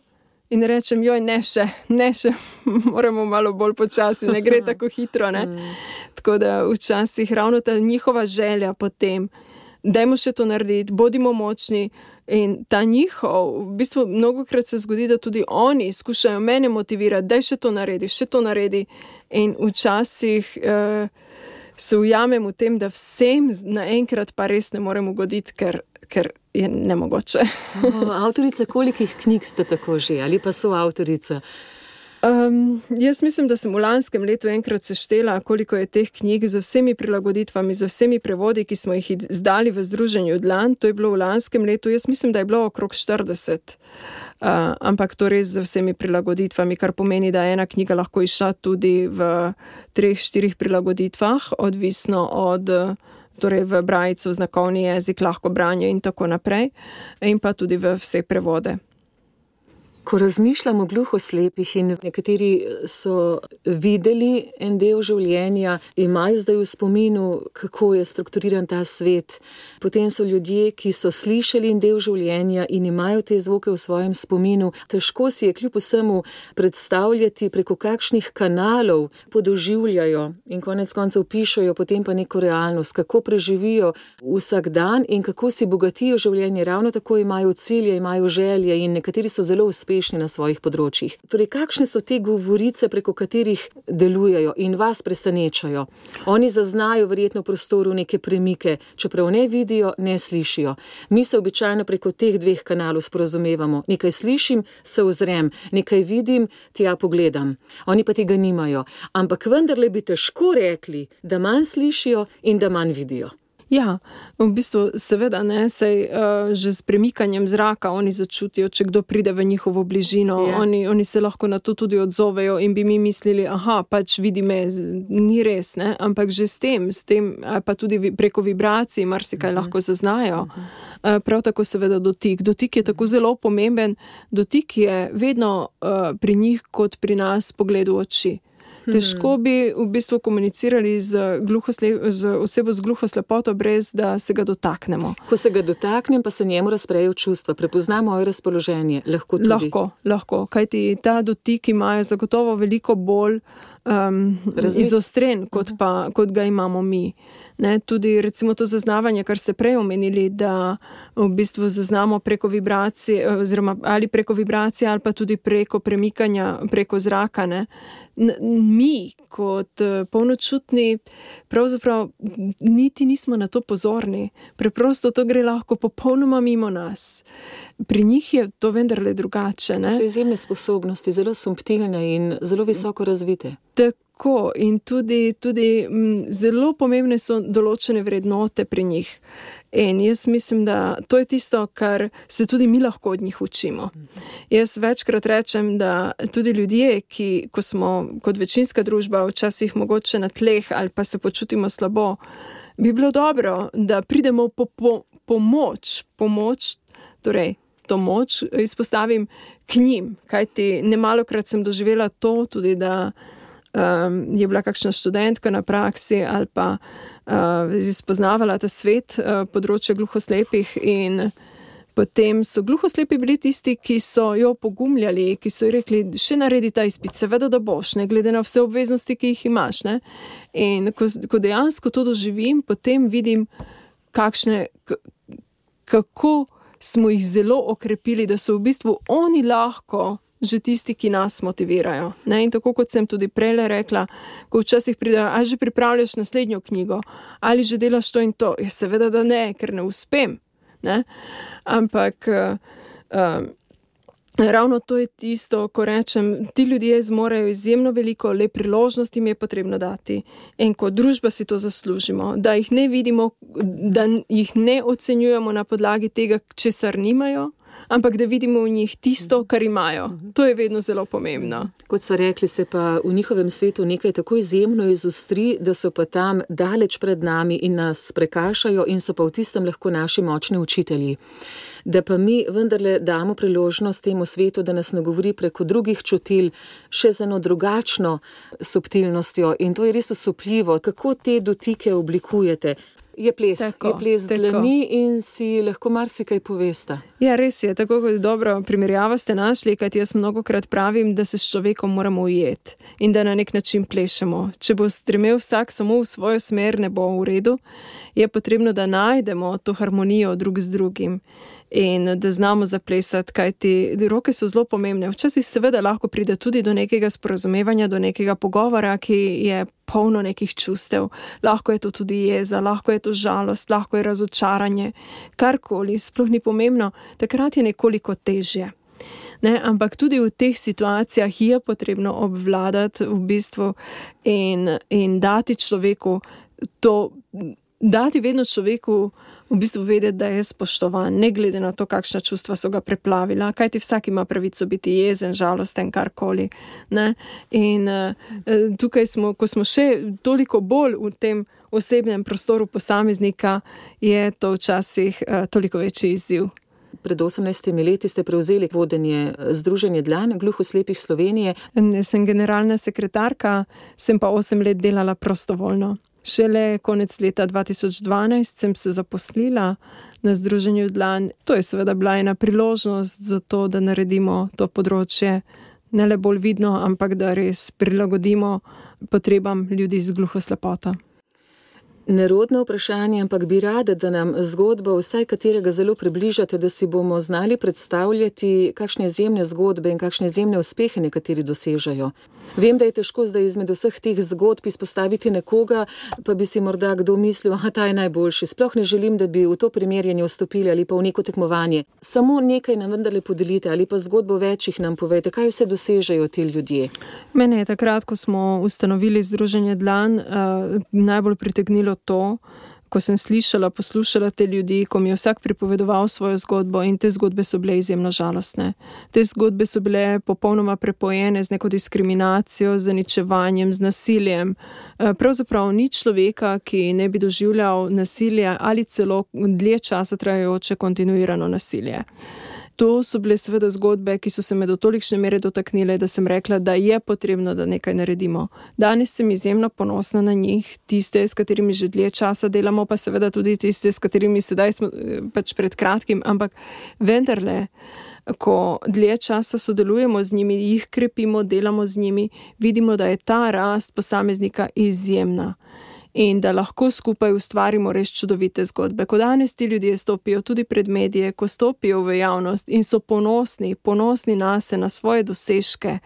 In rečem, joj, ne še, ne še, <laughs> moramo malo bolj počasi, ne gre tako hitro. Ne? <laughs> Tako da včasih ravno ta njihova želja potem, dajmo še to narediti, bodimo močni. In ta njihov, v bistvu, mnogokrat se zgodi, da tudi oni skušajo mene motivirati, da še to naredi, še to naredi. In včasih uh, se ujamem v tem, da vsem naenkrat pa res ne morem ugoditi, ker, ker je nemogoče. O, avtorica kolikih knjig ste tako že ali pa so avtorica? Um, jaz mislim, da sem v lanskem letu enkrat seštela, koliko je teh knjig z vsemi prilagoditvami, z vsemi prevodi, ki smo jih izdali v Združenju Dlan. To je bilo v lanskem letu, jaz mislim, da je bilo okrog 40. Uh, ampak to res z vsemi prilagoditvami, kar pomeni, da je ena knjiga lahko išla tudi v treh, štirih prilagoditvah, odvisno od. eh, Torej, v brajicu, znakovni jezik, lahko branje, in tako naprej, in pa tudi v vse prevode. Ko razmišljam o gluhoslepih in nekateri so videli en del življenja, imajo zdaj v spominu, kako je strukturiran ta svet. Potem so ljudje, ki so slišali en del življenja in imajo te zvoke v svojem spominu. Težko si je kljub vsemu predstavljati, preko kakšnih kanalov podoživljajo in konec koncev pišajo potem pa neko realnost, kako preživijo vsak dan in kako si bogatijo življenje. Ravno tako imajo cilje, imajo želje in nekateri so zelo uspešni na svojih področjih. Torej, kakšne so te govorice, preko katerih delujejo in vas presenečajo? Oni zaznajo verjetno v prostoru neke premike, čeprav ne vidijo, ne slišijo. Mi se običajno preko teh dveh kanalov sporazumevamo. Nekaj slišim, se ozrem, nekaj vidim, tja pogledam. Oni pa tega nimajo. Ampak vendarle bi težko rekli, da manj slišijo in da manj vidijo. Ja, v bistvu, seveda, ne, sej, uh, že s premikanjem zraka oni začutijo, če kdo pride v njihovo bližino. Ja. Oni, oni se lahko na to tudi odzovejo in bi mi mislili, da pač vidi me, ni res. Ne? Ampak že s tem, s tem pa tudi vi- preko vibracij, marsikaj -huh. lahko zaznajo. Uh, prav tako, seveda, dotik. Dotik je tako zelo pomemben. Dotik je vedno uh, pri njih, kot pri nas, pogled v oči. Težko bi v bistvu komunicirali z, z osebo z gluhoslepoto, brez da se ga dotaknemo. Ko se ga dotaknem, pa se njemu razprejo čustva, prepozna moje razpoloženje. Lahko, tudi. lahko, lahko. Kajti ta dotik imajo zagotovo veliko bolj um, izostren, kot, pa, kot ga imamo mi. Ne, tudi recimo to zaznavanje, kar ste prej omenili, da v bistvu zaznamo preko vibracije, oziroma ali preko vibracije, ali pa tudi preko premikanja preko zraka. Ne. Mi, kot polnočutni, pravzaprav niti nismo na to pozorni, preprosto to gre lahko popolnoma mimo nas. Pri njih je to vendarle drugače. Ne? So izjemne sposobnosti, zelo subtilne in zelo visoko razvite. Tako in tudi, tudi m, zelo pomembne so določene vrednote pri njih. In jaz mislim, da to je tisto, kar se tudi mi lahko od njih učimo. Jaz večkrat rečem, da tudi ljudje, ki smo kot večinska družba, včasih mogoče na tleh ali pa se počutimo slabo, bi bilo dobro, da pridemo po, po pomoč, pomoč, torej to moč izpostavim k njim. Kajti ne malo krat sem doživela to, tudi um, je bila kakšna študentka na praksi ali pa uh, izpoznavala ta svet, uh, področje gluhoslepih. Potem so gluhoslepi bili tisti, ki so jo pogumljali, ki so ji rekli: še naredi ta izpit, seveda, da boš, ne glede na vse obveznosti, ki jih imaš. Ne? In ko, ko dejansko to doživim, potem vidim, kakšne, kako smo jih zelo okrepili, da so v bistvu oni lahko že tisti, ki nas motivirajo. Ne? In tako kot sem tudi prej rekla, ko včasih pridejo, ali že pripravljaš naslednjo knjigo, ali že delaš to in to. Ja, seveda, da ne, ker ne uspem. Ne? Ampak. Uh, uh, Ravno to je tisto, ko rečem, ti ljudje zmorejo izjemno veliko, le priložnosti jim je potrebno dati. In kot družba si to zaslužimo, da jih ne vidimo, da jih ne ocenjujemo na podlagi tega, česar nimajo, ampak da vidimo v njih tisto, kar imajo. To je vedno zelo pomembno. Kot so rekli, se pa v njihovem svetu nekaj tako izjemno izostri, da so pa tam daleč pred nami in nas prekašajo, in so pa v tistem lahko naši močni učitelji. Da pa mi vendarle damo priložnost temu svetu, da nas nagovori preko drugih čutil, še z eno drugačno subtilnostjo. In to je res osupljivo, kako te dotike oblikujete. Je ples, tako, je ples dlani in si lahko marsikaj povesta. Ja, res je, tako kot dobro primerjava ste našli, kajti jaz mnogo krat pravim, da se s človekom moramo ujeti in da na nek način plešemo. Če bo stremel vsak samo v svojo smer, ne bo v redu, je potrebno, da najdemo to harmonijo drug z drugim in da znamo zaplesati, kajti roke so zelo pomembne. Včasih seveda lahko pride tudi do nekega sporazumevanja, do nekega pogovora, ki je polno nekih čustev. Lahko je to tudi jeza, lahko je to žalost, lahko je razočaranje, karkoli, sploh ni pomembno, takrat je nekoliko težje. Ne, ampak tudi v teh situacijah je potrebno obvladati v bistvu in, in dati človeku to, dati vedno človeku v bistvu vedeti, da je spoštovan, ne glede na to, kakšna čustva so ga preplavila, kajti vsak ima pravico biti jezen, žalosten, karkoli. Ne? In uh, tukaj smo, ko smo še toliko bolj v tem osebnem prostoru posameznika, je to včasih uh, toliko večji izziv. Pred 18 leti ste prevzeli vodenje Združenja Dlan, gluhoslepih Slovenije. Sem generalna sekretarka, sem pa 8 let delala prostovoljno. Šele konec leta 2012 sem se zaposlila na Združenju Dlan. To je seveda bila ena priložnost za to, da naredimo to področje ne le bolj vidno, ampak da res prilagodimo potrebam ljudi z gluhoslepota. Nerodno vprašanje, ampak bi rada, da nam zgodbo vsaj katerega zelo približate, da si bomo znali predstavljati, kakšne izjemne zgodbe in kakšne izjemne uspehe nekateri dosežajo. Vem, da je težko zdaj izmed vseh teh zgodb izpostaviti nekoga, pa bi si morda kdo mislil, da ta je najboljši. Sploh ne želim, da bi v to primerjanje vstopili ali pa v neko tekmovanje. Samo nekaj nam vendarle podelite ali pa zgodbo večjih nam povejte, kaj vse dosežejo ti ljudje. Mene je takrat, ko smo ustanovili Združenje Dlan, uh, najbolj pritegnilo to, ko sem slišala, poslušala te ljudi, ko mi je vsak pripovedoval svojo zgodbo in te zgodbe so bile izjemno žalostne. Te zgodbe so bile popolnoma prepojene z neko diskriminacijo, z ničevanjem, z nasiljem. Eh, pravzaprav ni človeka, ki ne bi doživljal nasilja ali celo dlje časa trajajoče kontinuirano nasilje. To so bile seveda zgodbe, ki so se me do tolikšne mere dotaknile, da sem rekla, da je potrebno, da nekaj naredimo. Danes sem izjemno ponosna na njih, tiste, s katerimi že dlje časa delamo, pa seveda tudi tiste, s katerimi sedaj smo eh, pač pred kratkim, ampak vendarle. Ko dlje časa sodelujemo z njimi, jih krepimo, delamo z njimi, vidimo, da je ta rast posameznika izjemna in da lahko skupaj ustvarimo res čudovite zgodbe. Ko danes ti ljudje stopijo tudi pred medije, ko stopijo v javnost in so ponosni, ponosni na sebe, na svoje dosežke.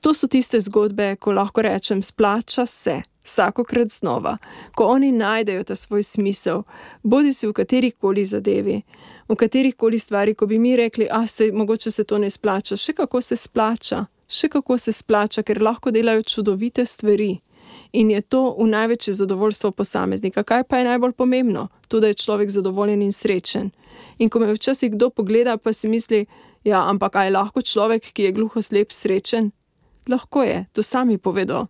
To so tiste zgodbe, ko lahko rečem, splača se. Vsakokrat znova, ko oni najdejo ta svoj smisel, bodi si v kateri koli zadevi, v kateri koli stvari, ko bi mi rekli, ah, se, mogoče se to ne splača, še kako se splača, še kako se splača, ker lahko delajo čudovite stvari in je to v največje zadovoljstvo posameznika. Kaj pa je najbolj pomembno? To, da je človek zadovoljen in srečen. In ko me včasih kdo pogleda, pa si misli, ja, ampak aj lahko človek, ki je gluho slep, srečen? Lahko je, to sami povedo.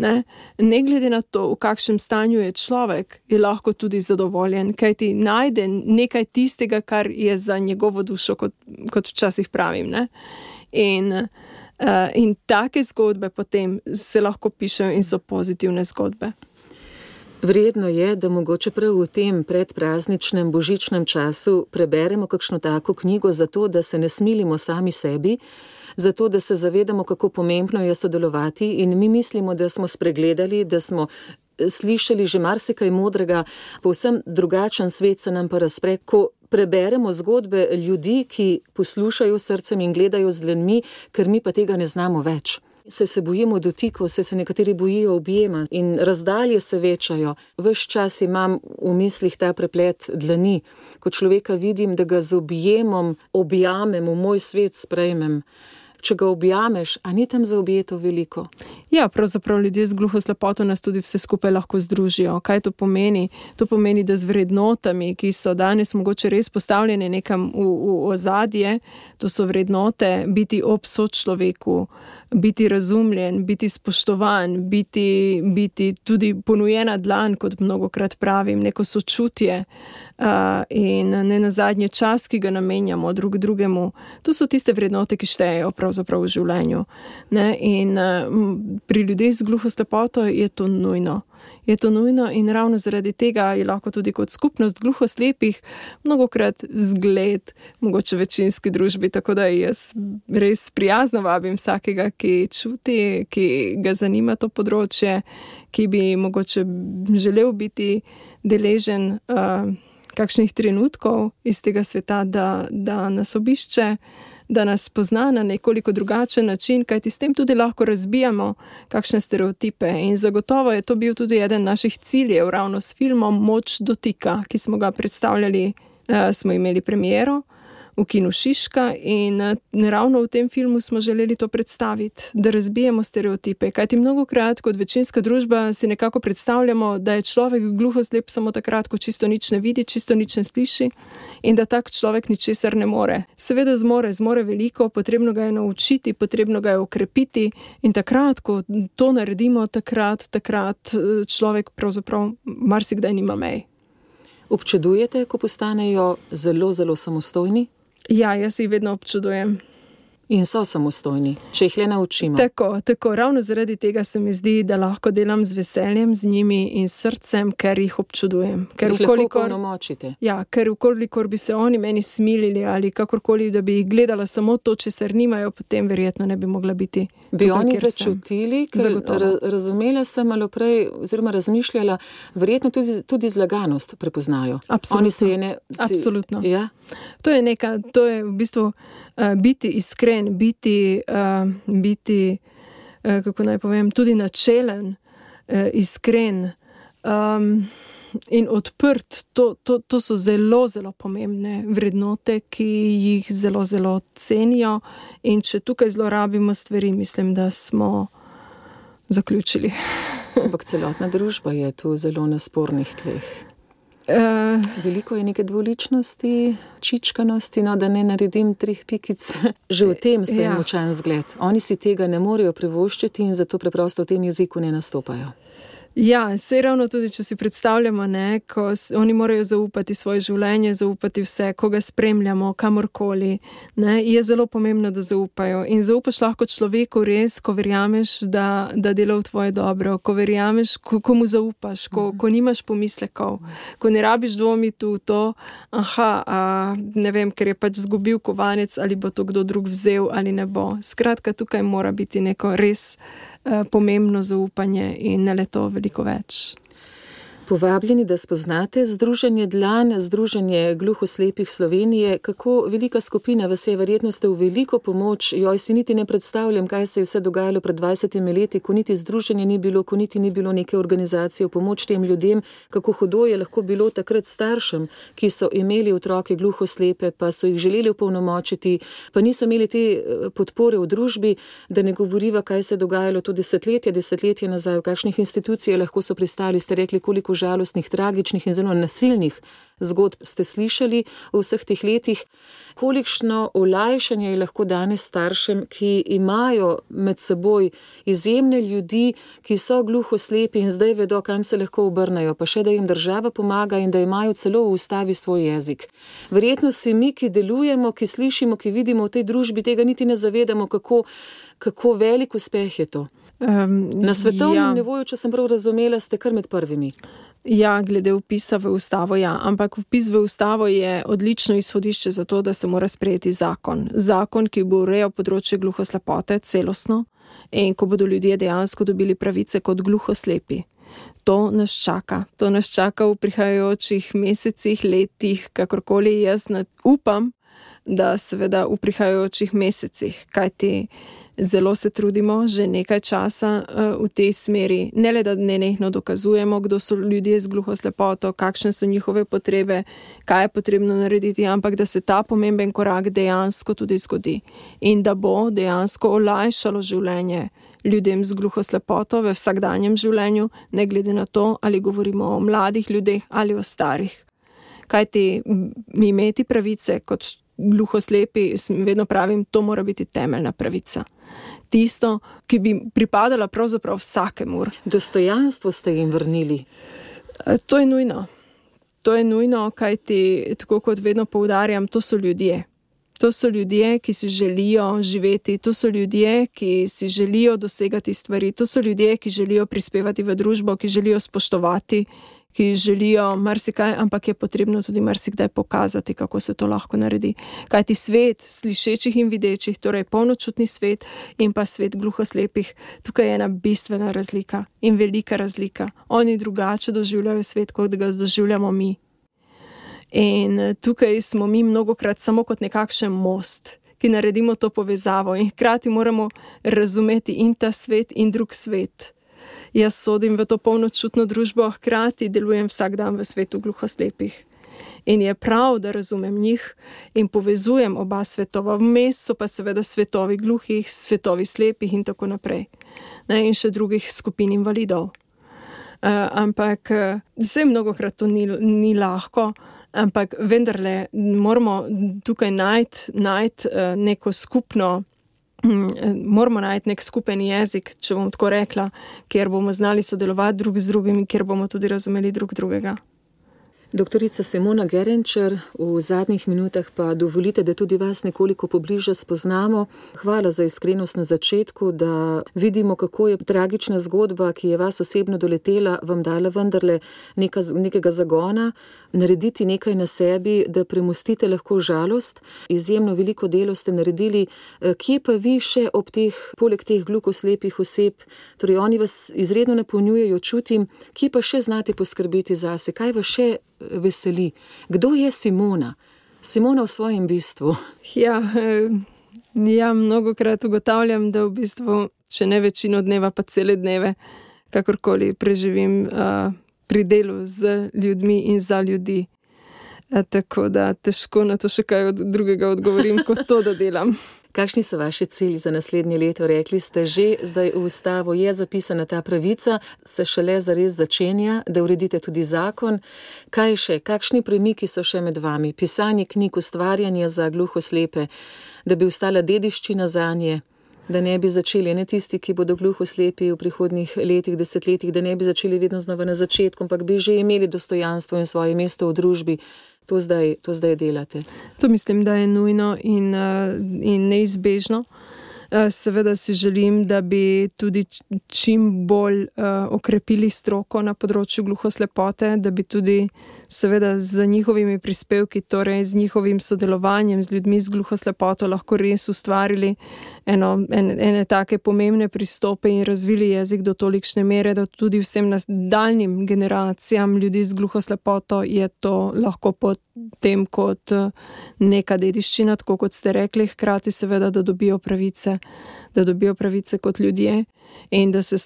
Ne? ne glede na to, v kakšnem stanju je človek, je lahko tudi zadovoljen, kaj ti najde nekaj tistega, kar je za njegovo dušo, kot, kot včasih pravim. Ne? In uh, Uh, in take zgodbe potem se lahko pišejo in so pozitivne zgodbe. Vredno je, da mogoče prav v tem predprazničnem božičnem času preberemo kakšno tako knjigo, zato da se ne smilimo sami sebi, zato da se zavedamo, kako pomembno je sodelovati in mi mislimo, da smo spregledali, da smo slišali že marsikaj modrega, povsem drugačen svet se nam pa razpre, ko preberemo zgodbe ljudi, ki poslušajo srcem in gledajo z dlanmi, ker mi pa tega ne znamo več. Se se bojimo dotikov, se se nekateri bojijo objema in razdalje se večajo. Ves čas imam v mislih ta preplet dlani, ko človeka vidim, da ga z objemom objamem, v moj svet sprejmem če ga objameš, a ni tam za objeto veliko. Ja, pravzaprav ljudje z gluho slepoto nas tudi vse skupaj lahko združijo. Kaj to pomeni? To pomeni, da z vrednotami, ki so danes mogoče res postavljene nekam v, v ozadje, to so vrednote biti ob sočloveku biti razumljen, biti spoštovan, biti, biti tudi ponujena dlan, kot mnogo krat pravim, neko sočutje uh, in ne na zadnje čas, ki ga namenjamo drug drugemu. To so tiste vrednote, ki štejejo pravzaprav v življenju. Ne? In pri ljudeh z gluho slepoto je to nujno je to nujno in ravno zaradi tega je lahko tudi kot skupnost gluhoslepih mnogo krat zgled, mogoče večinski družbi. Tako da jaz res prijazno vabim vsakega, ki čuti, ki ga zanima to področje, ki bi mogoče želel biti deležen uh, kakšnih trenutkov iz tega sveta, da, da nas obišče da nas pozna na nekoliko drugačen način, kajti s tem tudi lahko razbijamo kakšne stereotipe. In zagotovo je to bil tudi eden naših ciljev, ravno s filmom Moč dotika, ki smo ga predstavljali, uh, smo imeli premiero v kinu Šiška in eh, ravno v tem filmu smo želeli to predstaviti, da razbijemo stereotipe. Kajti mnogo krat, kot večinska družba, si nekako predstavljamo, da je človek gluho slep samo takrat, ko čisto nič ne vidi, čisto nič ne sliši in da tak človek ničesar ne more. Seveda zmore, zmore veliko, potrebno ga je naučiti, potrebno ga je okrepiti in takrat, ko to naredimo, takrat, takrat eh, človek pravzaprav marsikdaj nima mej. Občudujete, ko postanejo zelo, zelo samostojni? Ja, jaz jih vedno občudujem in so samostojni, če jih le naučimo. Tako, tako, ravno zaradi tega se mi zdi, da lahko delam z veseljem z njimi in srcem, ker jih občudujem. Ker jih ukolikor, ja, ker ukolikor bi se oni meni smilili ali kakorkoli, da bi jih gledala samo to, če se nimajo, potem verjetno ne bi mogla biti. Bi tukaj, oni začutili, ker ra razumela sem malo prej, oziroma razmišljala, verjetno tudi, tudi zlaganost prepoznajo. Absolutno. Ne, si, Absolutno. Ja? To je nekaj, to je v bistvu. Eh, biti iskren, biti, uh, biti uh, kako naj povem, tudi načelen, uh, iskren um, in odprt. To, to, to so zelo, zelo pomembne vrednote, ki jih zelo, zelo cenijo. In če tukaj zlorabimo stvari, mislim, da smo zaključili. Ampak celotna družba je tu zelo na spornih tleh. Uh, Veliko je neke dvoličnosti, čičkanosti, no, da ne naredim treh pikic. <laughs> Že v tem se ja. je močan zgled. Oni si tega ne morejo privoščiti in zato preprosto v tem jeziku ne nastopajo. Ja, se ravno tudi, če si predstavljamo, ne, ko oni morajo zaupati svoje življenje, zaupati vse, koga spremljamo, kamorkoli. Ne, je zelo pomembno, da zaupajo. In zaupaš lahko človeku res, ko verjameš, da, da dela v tvoje dobro, ko verjameš, ko, ko mu zaupaš, ko, ko nimaš pomislekov, ko ne rabiš dvomiti v to, aha, a, ne vem, ker je pač zgubil kovanec ali bo to kdo drug vzel ali ne bo. Skratka, tukaj mora biti neko res pomembno zaupanje in ne le to veliko več. Povabljeni, da spoznate Združenje Dlan, Združenje gluhoslepih Slovenije. Kako velika skupina vas je, verjetno ste v veliko pomoč. Joj, si niti ne predstavljam, kaj se je vse dogajalo pred 20 leti, ko niti združenja ni bilo, ko niti ni bilo neke organizacije v pomoč tem ljudem. Kako hudo je lahko bilo takrat staršem, ki so imeli otroke gluhoslepe, pa so jih želeli upolnomočiti, pa niso imeli te eh, podpore v družbi, da ne govoriva, kaj se je dogajalo to desetletje, desetletje nazaj, v kakšnih institucijah lahko so pristali, ste rekli, koliko žalostnih, tragičnih in zelo nasilnih zgodb ste slišali v vseh teh letih. Kolikšno olajšanje je lahko danes staršem, ki imajo med seboj izjemne ljudi, ki so gluhoslepi in zdaj vedo, kam se lahko obrnejo, pa še da jim država pomaga in da imajo celo v ustavi svoj jezik. Verjetno si mi, ki delujemo, ki slišimo, ki vidimo v tej družbi, tega niti ne zavedamo, kako, kako velik uspeh je to. Um, Na svetovnem ja. nivoju, če sem prav razumela, ste kar med prvimi. Ja, glede upisa v ustavo, ja. Ampak upis v ustavo je odlično izhodišče za to, da se mora sprejeti zakon. Zakon, ki bo urejal področje gluhoslepote celostno in ko bodo ljudje dejansko dobili pravice kot gluhoslepi. To nas čaka, to nas čaka v prihajajočih mesecih, letih, kakorkoli jaz upam, da seveda v prihajajočih mesecih, kajti zelo se trudimo že nekaj časa uh, v tej smeri, ne le da nenehno dokazujemo, kdo so ljudje z gluhoslepoto, kakšne so njihove potrebe, kaj je potrebno narediti, ampak da se ta pomemben korak dejansko tudi zgodi in da bo dejansko olajšalo življenje ljudem z gluhoslepoto v vsakdanjem življenju, ne glede na to, ali govorimo o mladih ljudeh ali o starih. Kaj ti imeti pravice kot gluhoslepi, vedno pravim, to mora biti temeljna pravica. Tisto, ki bi pripadala pravzaprav vsakemu. Dostojanstvo ste jim vrnili. E, To je nujno. To je nujno, kajti, tako kot vedno poudarjam, to so ljudje. To so ljudje, ki si želijo živeti, to so ljudje, ki si želijo dosegati stvari, to so ljudje, ki želijo prispevati v družbo, ki želijo spoštovati, ki želijo marsikaj, ampak je potrebno tudi marsikdaj pokazati, kako se to lahko naredi. Kaj ti svet slišečih in videčih, torej polnočutni svet in pa svet gluhoslepih, tukaj je ena bistvena razlika in velika razlika. Oni drugače doživljajo svet, kot ga doživljamo mi. In eh, tukaj smo mi mnogokrat samo kot nekakšen most, ki naredimo to povezavo in hkrati moramo razumeti in ta svet, in drug svet. Jaz sodim v to polnočutno družbo, a hkrati delujem vsak dan v svetu gluhoslepih. In je prav, da razumem njih in povezujem oba svetova, vmes so pa seveda svetovi gluhih, svetovi slepih in tako naprej. Ne, in še drugih skupin invalidov. Uh, ampak uh, vse mnogokrat to ni, ni lahko, ampak vendarle moramo tukaj najti najt, uh, neko skupno. Mm, Moramo najti nek skupen jezik, če bom tako rekla, kjer bomo znali sodelovati drug z drugim in kjer bomo tudi razumeli drug drugega. Doktorica Simona Gerenčer, v zadnjih minutah pa dovolite, da tudi vas nekoliko pobliže spoznamo. Hvala za iskrenost na začetku, da vidimo, kako je tragična zgodba, ki je vas osebno doletela, vam dala vendarle neka, nekega zagona, narediti nekaj na sebi, da premustite lahko žalost. Izjemno veliko delo ste naredili. Eh, Kje pa vi še ob teh, poleg teh glukoslepih oseb, torej oni vas izredno napolnjujejo, čutim, kje pa še znate poskrbeti zase, kaj vas še veseli. Kdo je Simona? Simona v svojem bistvu. Ja, eh, ja mnogokrat ugotavljam, da v bistvu, če ne večino dneva, pa cele dneve, kakorkoli preživim uh, pri delu z ljudmi in za ljudi. E, tako da težko na to še kaj od drugega odgovorim, kot to, da delam. <laughs> Kakšni so vaši cilji za naslednje leto? Rekli ste že, zdaj v ustavo je zapisana ta pravica, se šele zares začenja, da uredite tudi zakon. Kaj še, kakšni premiki so še med vami? Pisanje knjig, ustvarjanje za gluhoslepe, da bi ostala dediščina za nje, da ne bi začeli, ne tisti, ki bodo gluho slepi v prihodnih letih, desetletjih, da ne bi začeli vedno znova na začetku, ampak bi že imeli dostojanstvo in svoje mesto v družbi. To zdaj, to zdaj delate. To mislim, da je nujno in, uh, in neizbežno. Eh, seveda si želim, da bi tudi čim bolj uh, okrepili stroko na področju gluhoslepote, da bi tudi, seveda, z njihovimi prispevki, torej z njihovim sodelovanjem z ljudmi z gluhoslepoto, lahko res ustvarili eno, en, ene take pomembne pristope in razvili jezik do tolikšne mere, da tudi vsem nadaljnim generacijam ljudi z gluhoslepoto je to lahko potem kot neka dediščina, tako kot ste rekli, hkrati seveda, da dobijo pravice da dobijo pravice kot ljudje in da se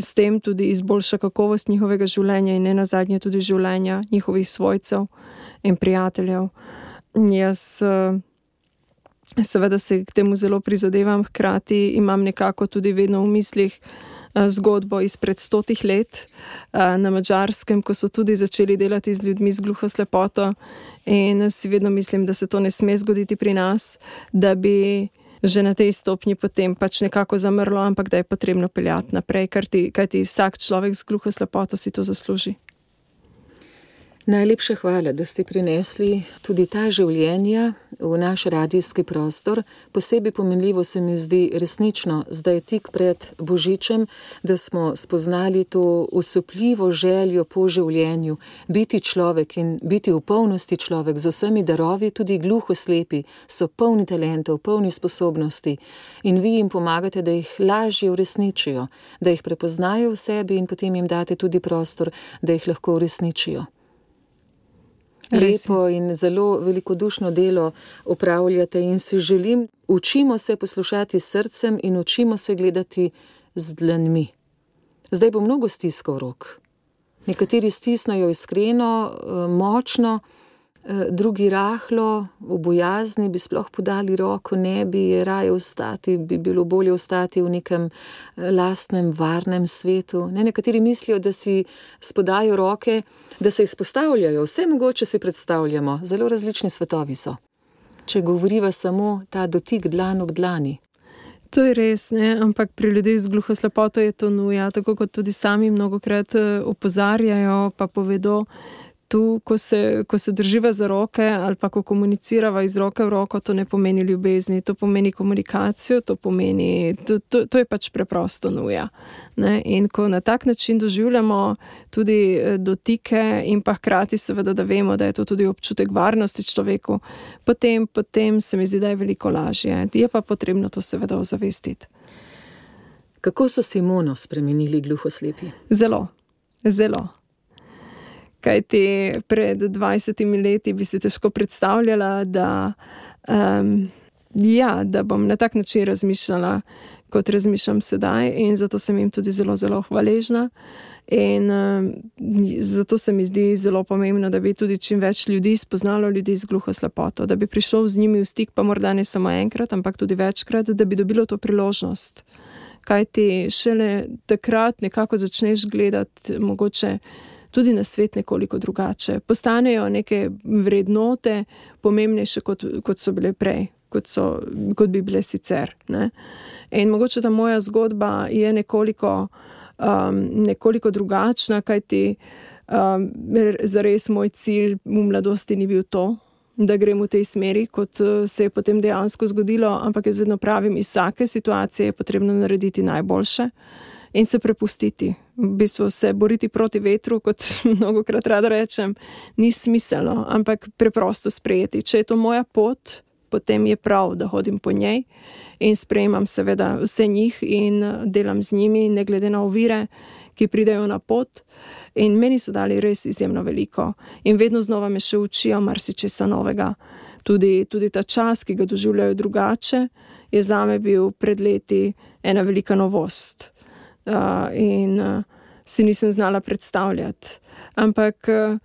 s tem tudi izboljša kakovost njihovega življenja in ne na zadnje tudi življenja njihovih svojcev in prijateljev. Jaz seveda se k temu zelo prizadevam, hkrati imam nekako tudi vedno v mislih. Zgodbo izpred stotih let na Mačarskem, ko so tudi začeli delati z ljudmi z gluho slepoto, in si vedno mislim, da se to ne sme zgoditi pri nas, da bi že na tej stopnji potem pač nekako zamrlo, ampak da je potrebno peljati naprej, ker ti vsak človek z gluho slepoto si to zasluži. Najlepša hvala, da ste prinesli tudi ta življenja v naš radijski prostor. Posebej pomenljivo se mi zdi resnično zdaj tik pred Božičem, da smo spoznali to usupljivo željo po življenju, biti človek in biti v polnosti človek z vsemi darovi, tudi gluho slepi, so polni talentov, polni sposobnosti in vi jim pomagate, da jih lažje uresničijo, da jih prepoznajo v sebi in potem jim date tudi prostor, da jih lahko uresničijo lepo in zelo velikodušno delo upravljate in si želim, učimo se poslušati srcem in učimo se gledati z dlanmi. Zdaj bo mnogo stiskov rok. Nekateri stisnajo iskreno, eh, močno, drugi rahlo, v bojazni bi sploh podali roko, ne bi raje ostati, bi bilo bolje ostati v nekem eh, lastnem, varnem svetu. Ne, nekateri mislijo, da si spodajo roke, da se izpostavljajo, vse mogoče si predstavljamo, zelo različni svetovi so. Če govoriva samo ta dotik dlan ob dlani. To je res, ne? ampak pri ljudeh z gluho slepoto je to nuja, tako kot tudi sami mnogokrat eh, opozarjajo, pa povedo, tu, ko se, ko se drživa za roke ali pa ko komunicirava iz roke v roko, to ne pomeni ljubezni, to pomeni komunikacijo, to, pomeni, to, to, to je pač preprosto nuja. Ne? In ko na tak način doživljamo tudi eh, dotike, in pa hkrati seveda, da vemo, da je to tudi občutek varnosti človeku, potem, potem se mi zdi, da je veliko lažje. Je pa potrebno to seveda ozavestiti. Kako so Simono spremenili gluhoslepi? Zelo, zelo. Kaj ti pred 20 leti bi si težko predstavljala, da, um, ja, da bom na tak način razmišljala, kot razmišljam sedaj, in zato sem jim tudi zelo, zelo hvaležna. In um, zato se mi zdi zelo pomembno, da bi tudi čim več ljudi spoznalo ljudi z gluho slepoto, da bi prišel z njimi v stik, pa morda ne samo enkrat, ampak tudi večkrat, da bi dobilo to priložnost. Kaj ti šele takrat nekako začneš gledati, mogoče tudi na svet nekoliko drugače. Postanejo neke vrednote pomembnejše, kot, kot so bile prej, kot, so, kot bi bile sicer. Ne? In mogoče ta moja zgodba je nekoliko, um, nekoliko drugačna, kajti um, za res moj cilj v mladosti ni bil to. Da gremo v tej smeri, kot uh, se je potem dejansko zgodilo, ampak jaz vedno pravim, iz vsake situacije je potrebno narediti najboljše in se prepustiti. V bistvu se boriti proti vetru, kot <laughs> mnogo krat rada rečem, ni smiselno, ampak preprosto sprejeti. Če je to moja pot, potem je prav, da hodim po njej in sprejemam seveda vse njih in eh, delam z njimi, ne glede na ovire, ki pridejo na pot. In meni so dali res izjemno veliko in vedno znova me še učijo marsičesa novega. Tudi, tudi ta čas, ki ga doživljajo drugače, je za me bil pred leti ena velika novost uh, in uh, si nisem znala predstavljati. Ampak uh,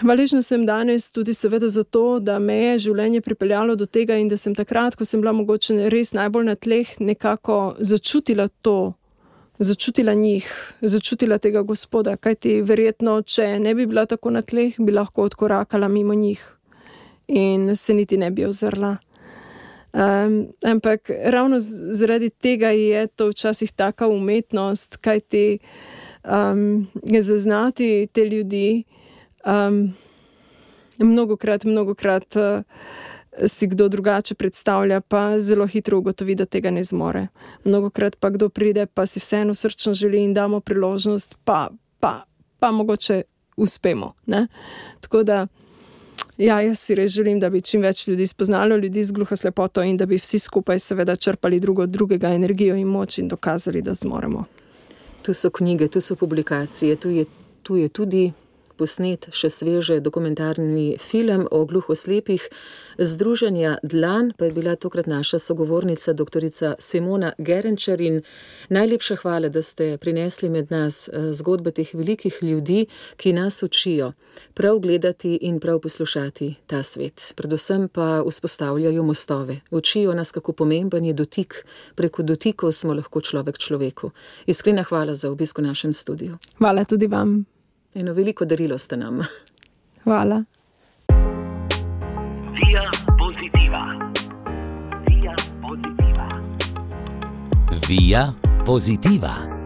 hvaležna sem danes tudi, seveda, za to, da me je življenje pripeljalo do tega in da sem takrat, ko sem bila mogoče res najbolj na tleh, nekako začutila to. Začutila njih, začutila tega gospoda, kajti verjetno, če ne bi bila tako na tleh, bi lahko odkorakala mimo njih in se niti ne bi ozrla. Um, ampak ravno zaradi tega je to včasih taka umetnost, kaj ti um, zaznati te ljudi. Um, mnogo krat, mnogo krat uh, si kdo drugače predstavlja, pa zelo hitro ugotovi, da tega ne zmore. Mnogo krat pa kdo pride, pa si vseeno srčno želi in damo priložnost, pa, pa, pa mogoče uspemo. Ne? Tako da. Ja, jaz si res želim, da bi čim več ljudi spoznalo ljudi z gluho slepoto in da bi vsi skupaj seveda črpali drugo drugega energijo in moč in dokazali, da zmoremo. Tu so knjige, tu so publikacije, tu je, tu je tudi posnet še sveže dokumentarni film o gluhoslepih. Združenja Dlan pa je bila tokrat naša sogovornica, dr. Simona Gerenčer. Najlepša hvala, da ste prinesli med nas eh, zgodbe teh velikih ljudi, ki nas učijo prav gledati in prav poslušati ta svet. Predvsem pa vzpostavljajo mostove, učijo nas, kako pomemben je dotik. Preko dotikov smo lahko človek človeku. Iskrena hvala za obisk v našem studiu. Hvala tudi vam. Eno veliko darilo ste nam. Hvala. Via positiva. Via positiva. Via positiva.